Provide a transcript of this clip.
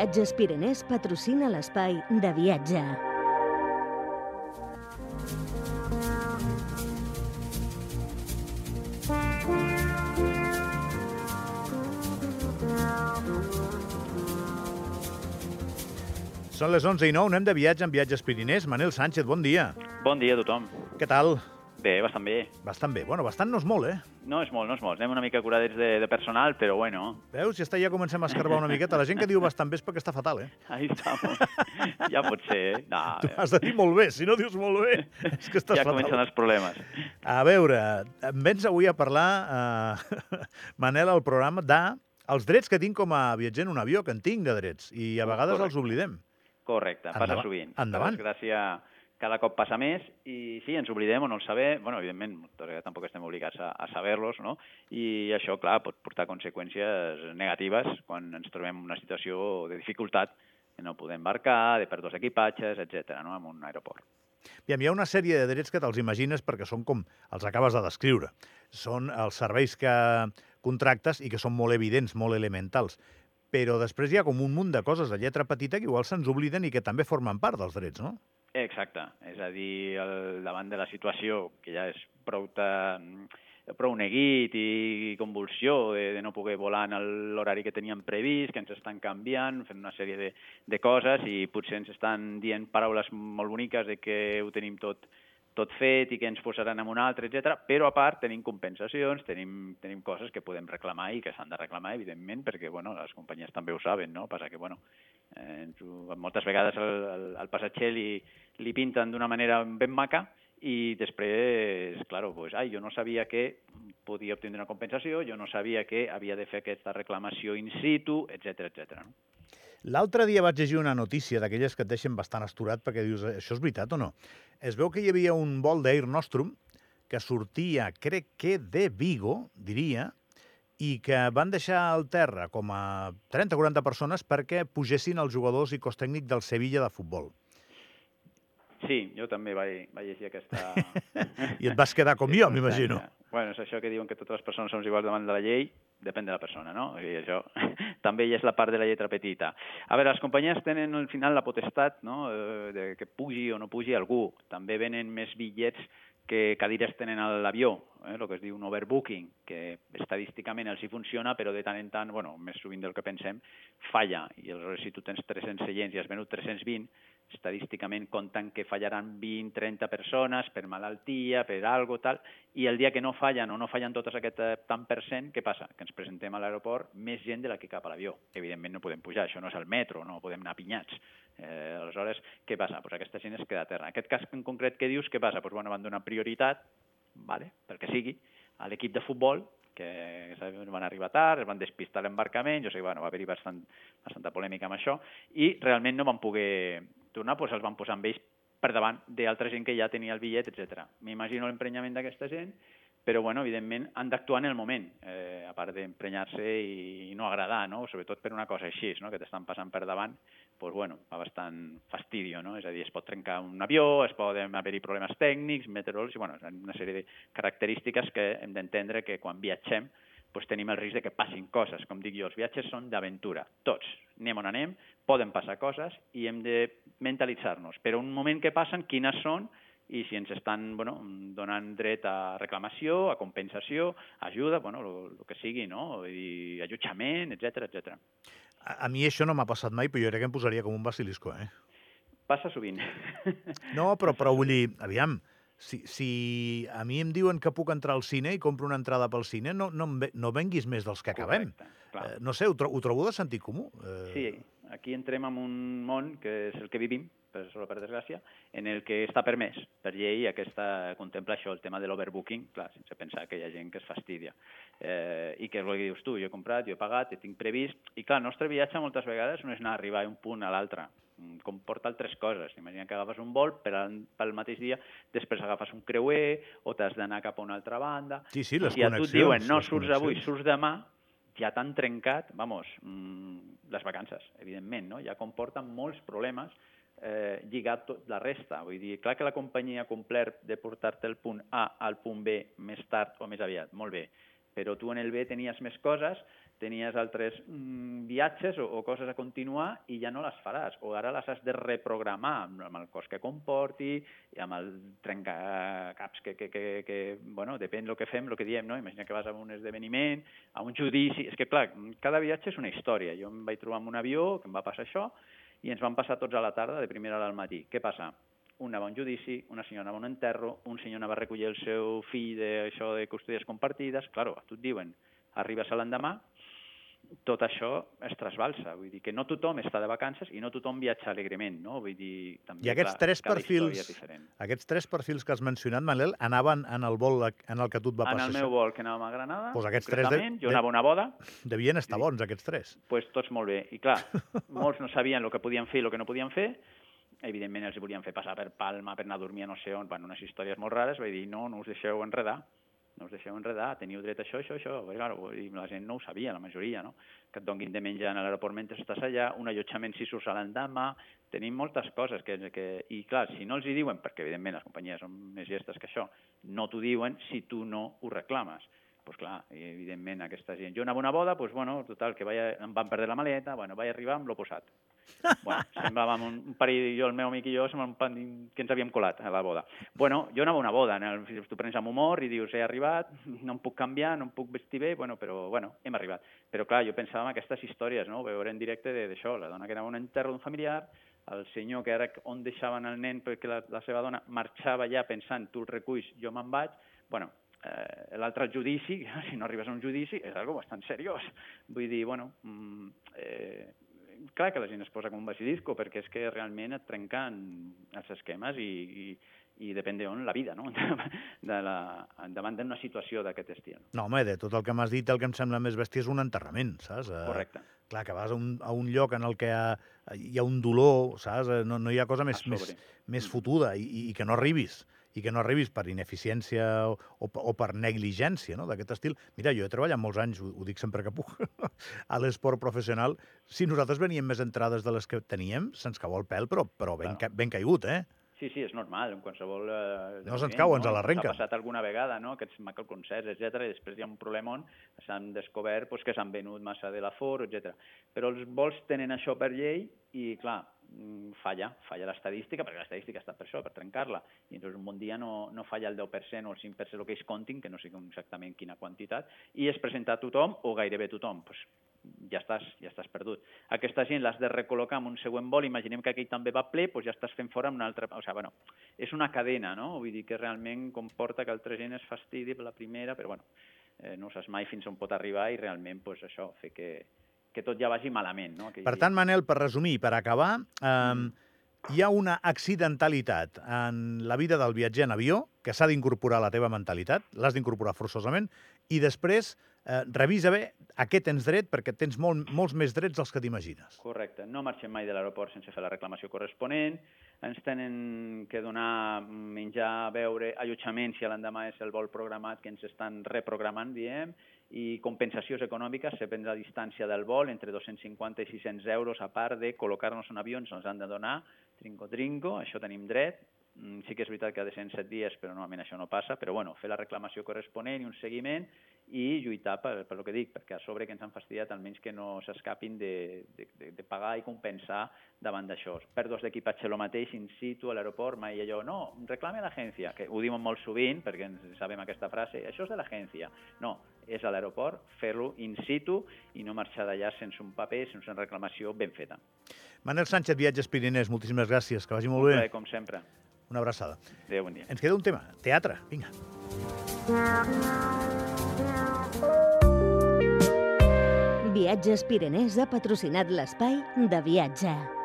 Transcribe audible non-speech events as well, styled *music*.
Viatges Pirenès patrocina l'espai de viatge. Són les 11 i 9, anem de viatge en Viatges Pirinès. Manel Sánchez, bon dia. Bon dia a tothom. Què tal? Bé, bastant bé. Bastant bé. Bueno, bastant no és molt, eh? No és molt, no és molt. Anem una mica curadets de, de personal, però bueno. Veus? Si està ja comencem a escarbar una miqueta. La gent que diu bastant bé és perquè està fatal, eh? *laughs* Ahí estamos. *laughs* ja pot ser, eh? No, *laughs* Tu has de dir molt bé. Si no dius molt bé, és que estàs ja fatal. comencen els problemes. A veure, em vens avui a parlar, eh, Manel, al programa de els drets que tinc com a viatger en un avió, que en tinc de drets, i a vegades Correcte. els oblidem. Correcte, passa Endavant. sovint. Endavant. Per desgràcia, cada cop passa més i sí, ens oblidem o no el sabem, bueno, evidentment, tots tampoc estem obligats a, a saber-los, no? I això, clar, pot portar conseqüències negatives quan ens trobem en una situació de dificultat que no podem embarcar, de pèrdues d'equipatges, etc. no? en un aeroport. Aviam, hi ha una sèrie de drets que te'ls imagines perquè són com els acabes de descriure. Són els serveis que contractes i que són molt evidents, molt elementals. Però després hi ha com un munt de coses de lletra petita que igual se'ns obliden i que també formen part dels drets, no? Exacte, és a dir, el, davant de la situació, que ja és prou, ta, prou neguit i convulsió de, de no poder volar en l'horari que teníem previst, que ens estan canviant, fent una sèrie de, de coses i potser ens estan dient paraules molt boniques de que ho tenim tot, tot fet i que ens posaran en un altre, etc. Però a part tenim compensacions, tenim, tenim coses que podem reclamar i que s'han de reclamar, evidentment, perquè bueno, les companyies també ho saben, no? Passa que, bueno, eh, moltes vegades el, el, el passatger li, li pinten d'una manera ben maca i després, claro, pues, ai, jo no sabia que podia obtenir una compensació, jo no sabia que havia de fer aquesta reclamació in situ, etc etc. no? L'altre dia vaig llegir una notícia d'aquelles que et deixen bastant asturat perquè dius, això és veritat o no? Es veu que hi havia un vol d'Air Nostrum que sortia, crec que de Vigo, diria, i que van deixar al terra com a 30 o 40 persones perquè pugessin els jugadors i cos tècnic del Sevilla de futbol. Sí, jo també vaig, vaig llegir aquesta... *laughs* I et vas quedar com jo, m'imagino. Bueno, és això que diuen que totes les persones som iguals davant de la llei, depèn de la persona, no? I això *laughs* també hi és la part de la lletra petita. A veure, les companyies tenen al final la potestat no? eh, de que pugi o no pugi algú. També venen més bitllets que cadires tenen a l'avió, eh? el que es diu un overbooking, que estadísticament els hi funciona, però de tant en tant, bueno, més sovint del que pensem, falla. I aleshores, si tu tens 300 seients i has venut 320, estadísticament compten que fallaran 20-30 persones per malaltia, per algo tal, i el dia que no fallen o no fallen totes aquest eh, tant per cent, què passa? Que ens presentem a l'aeroport més gent de la que cap a l'avió. Evidentment no podem pujar, això no és el metro, no podem anar pinyats. Eh, aleshores, què passa? Pues aquesta gent es queda a terra. En aquest cas en concret que dius, què passa? Pues, bueno, van donar prioritat, vale, perquè sigui, a l'equip de futbol, que sabem, van arribar tard, es van despistar l'embarcament, jo sé que bueno, va haver-hi bastant, bastanta polèmica amb això, i realment no van poder tornar, doncs els van posar amb ells per davant d'altra gent que ja tenia el bitllet, etc. M'imagino l'emprenyament d'aquesta gent, però bueno, evidentment han d'actuar en el moment, eh, a part d'emprenyar-se i, i no agradar, no? sobretot per una cosa així, no? que t'estan passant per davant, doncs bueno, fa bastant fastidio, no? és a dir, es pot trencar un avió, es poden haver-hi problemes tècnics, meteorològics, bueno, una sèrie de característiques que hem d'entendre que quan viatgem doncs tenim el risc de que passin coses. Com dic jo, els viatges són d'aventura, tots. Anem on anem, poden passar coses i hem de mentalitzar-nos. Però un moment que passen, quines són i si ens estan bueno, donant dret a reclamació, a compensació, ajuda, bueno, el que sigui, no? Dir, allotjament, etc etc. A, a mi això no m'ha passat mai, però jo crec que em posaria com un basilisco, eh? Passa sovint. *laughs* No, però, però vull dir, aviam, si, si a mi em diuen que puc entrar al cine i compro una entrada pel cine, no, no, no venguis més dels que acabem. Correcte, clar. Eh, no sé, ho, tro ho trobo de sentit comú. Eh, Sí, aquí entrem en un món que és el que vivim, per sort per desgràcia, en el que està permès per llei aquesta contempla això, el tema de l'overbooking, clar, sense pensar que hi ha gent que es fastidia. Eh, I que és el que dius tu, jo he comprat, jo he pagat, he tinc previst, i clar, el nostre viatge moltes vegades no és anar a arribar d'un punt a l'altre, Mm, comporta altres coses. Imagina que agafes un vol per al, pel mateix dia, després agafes un creuer o t'has d'anar cap a una altra banda. Sí, sí, les si a tu et diuen no surts avui, surts demà, ja t'han trencat, vamos, mm, les vacances, evidentment, no? Ja comporten molts problemes eh, lligat tot la resta. Vull dir, clar que la companyia ha complert de portar-te el punt A al punt B més tard o més aviat, molt bé, però tu en el B tenies més coses tenies altres mm, viatges o, o coses a continuar i ja no les faràs, o ara les has de reprogramar amb, amb el cost que comporti i amb el trencacaps que, que, que, que bueno, depèn del que fem, el que diem, no? Imagina que vas a un esdeveniment, a un judici... És que, clar, cada viatge és una història. Jo em vaig trobar amb un avió, que em va passar això, i ens van passar tots a la tarda, de primera hora al matí. Què passa? Un anava a un judici, una senyora anava a un enterro, un senyor anava a recollir el seu fill d'això de custodies compartides, claro, a tu et diuen, arribes a l'endemà, tot això es trasbalsa, vull dir que no tothom està de vacances i no tothom viatja alegrement, no? Vull dir, també, I aquests clar, tres perfils, aquests tres perfils que has mencionat, Manel, anaven en el vol en el que tu et va En passar el meu vol que anàvem a Granada, Pues aquests tres de- jo de- anava a una boda, Devien estar bons, aquests tres. pues tots molt bé. I clar, *laughs* molts no sabien el que podien fer i el que no podien fer, evidentment els volien fer passar per Palma, per anar a dormir a no sé on, bueno, unes històries molt rares, vaig dir, no, no us deixeu enredar, no us deixeu enredar, teniu dret a això, això, això. Perquè, clar, vull dir, la gent no ho sabia, la majoria, no? Que et donguin de menjar a l'aeroport mentre estàs allà, un allotjament si surts a l'endemà, tenim moltes coses que, que... I clar, si no els hi diuen, perquè evidentment les companyies són més gestes que això, no t'ho diuen si tu no ho reclames. Doncs clar, evidentment aquesta gent... Jo anava a una boda, doncs bueno, total, que vaig, em van perdre la maleta, bueno, vaig arribar amb lo posat. Bueno, semblàvem un, un parell, jo, el meu amic i jo, que ens havíem colat a la boda. Bueno, jo anava a una boda, en el, tu prens amb humor i dius, he arribat, no em puc canviar, no em puc vestir bé, bueno, però bueno, hem arribat. Però clar, jo pensava en aquestes històries, no? veure en directe d'això, la dona que anava a un enterro d'un familiar, el senyor que era on deixaven el nen perquè la, la seva dona marxava ja pensant, tu el reculls, jo me'n vaig, bueno, eh, l'altre judici, *laughs* si no arribes a un judici, és algo bastant seriós. Vull dir, bueno, mm, eh, clar que la gent es posa com un basilisco, perquè és que realment et trenquen els esquemes i, i, i depèn d'on la vida, no? *laughs* De la, davant d'una situació d'aquest estil. No, home, de tot el que m'has dit, el que em sembla més bèstia és un enterrament, saps? Eh, Correcte. Clar, que vas a un, a un lloc en el que hi ha, hi ha un dolor, saps? Eh, No, no hi ha cosa més, més, més fotuda i, i que no arribis i que no arribis per ineficiència o, o, o per negligència no? d'aquest estil. Mira, jo he treballat molts anys, ho, ho dic sempre que puc, *laughs* a l'esport professional. Si nosaltres veníem més entrades de les que teníem, se'ns cau el pèl, però, però ben, Claro. ca, ben caigut, eh? Sí, sí, és normal, en qualsevol... Eh, No se'ns cau, ens la renca. S'ha passat alguna vegada, no?, que ets maca el concert, etc i després hi ha un problema on s'han descobert pues, que s'han venut massa de l'aforo, etc. Però els vols tenen això per llei i, clar, falla, falla l'estadística, perquè l'estadística està per això, per trencar-la. I entonces un bon dia no, no falla el 10% o el 5% el que ells comptin, que no sé exactament quina quantitat, i es presenta a tothom o gairebé tothom. Pues, ja estàs, ja estàs perdut. Aquesta gent l'has de recol·locar en un següent vol, imaginem que aquell també va ple, doncs ja estàs fent fora amb un altre... O sigui, bueno, és una cadena, no? Vull dir que realment comporta que altra gent es fastidi per la primera, però bueno, eh, no saps mai fins on pot arribar i realment doncs, això, fer que, que tot ja vagi malament. No? Aquell Per tant, Manel, per resumir, per acabar, eh, hi ha una accidentalitat en la vida del viatger en avió que s'ha d'incorporar a la teva mentalitat, l'has d'incorporar forçosament, i després eh, revisa bé a què tens dret, perquè tens molt, molts més drets dels que t'imagines. Correcte. No marxem mai de l'aeroport sense fer la reclamació corresponent. Ens tenen que donar menjar, beure, allotjament si l'endemà és el vol programat que ens estan reprogramant, diem, i compensacions econòmiques, de la distància del vol, entre 250 i 600 euros, a part de col·locar-nos en avió, ens han de donar, trinco-trinco, això tenim dret. Mm, Sí que és veritat que ha de ser en 7 dies, però normalment això no passa, però bueno, fer la reclamació corresponent i un seguiment i lluitar per, per lo que dic, perquè a sobre que ens han fastidiat almenys que no s'escapin de, de, de, pagar i compensar davant d'això. Pèrdues d'equipatge el mateix in situ a l'aeroport, mai allò, no, reclame a l'agència, que ho diuen molt sovint perquè ens sabem aquesta frase, això és de l'agència. No, és a l'aeroport fer-lo in situ i no marxar d'allà sense un paper, sense una reclamació ben feta. Manel Sánchez, Viatges Pirinès, moltíssimes gràcies, que vagi molt bé. com sempre. Una abraçada. Adéu, bon dia. Ens queda un tema, teatre, vinga. Viatges Pirenès ha patrocinat l'espai de viatge.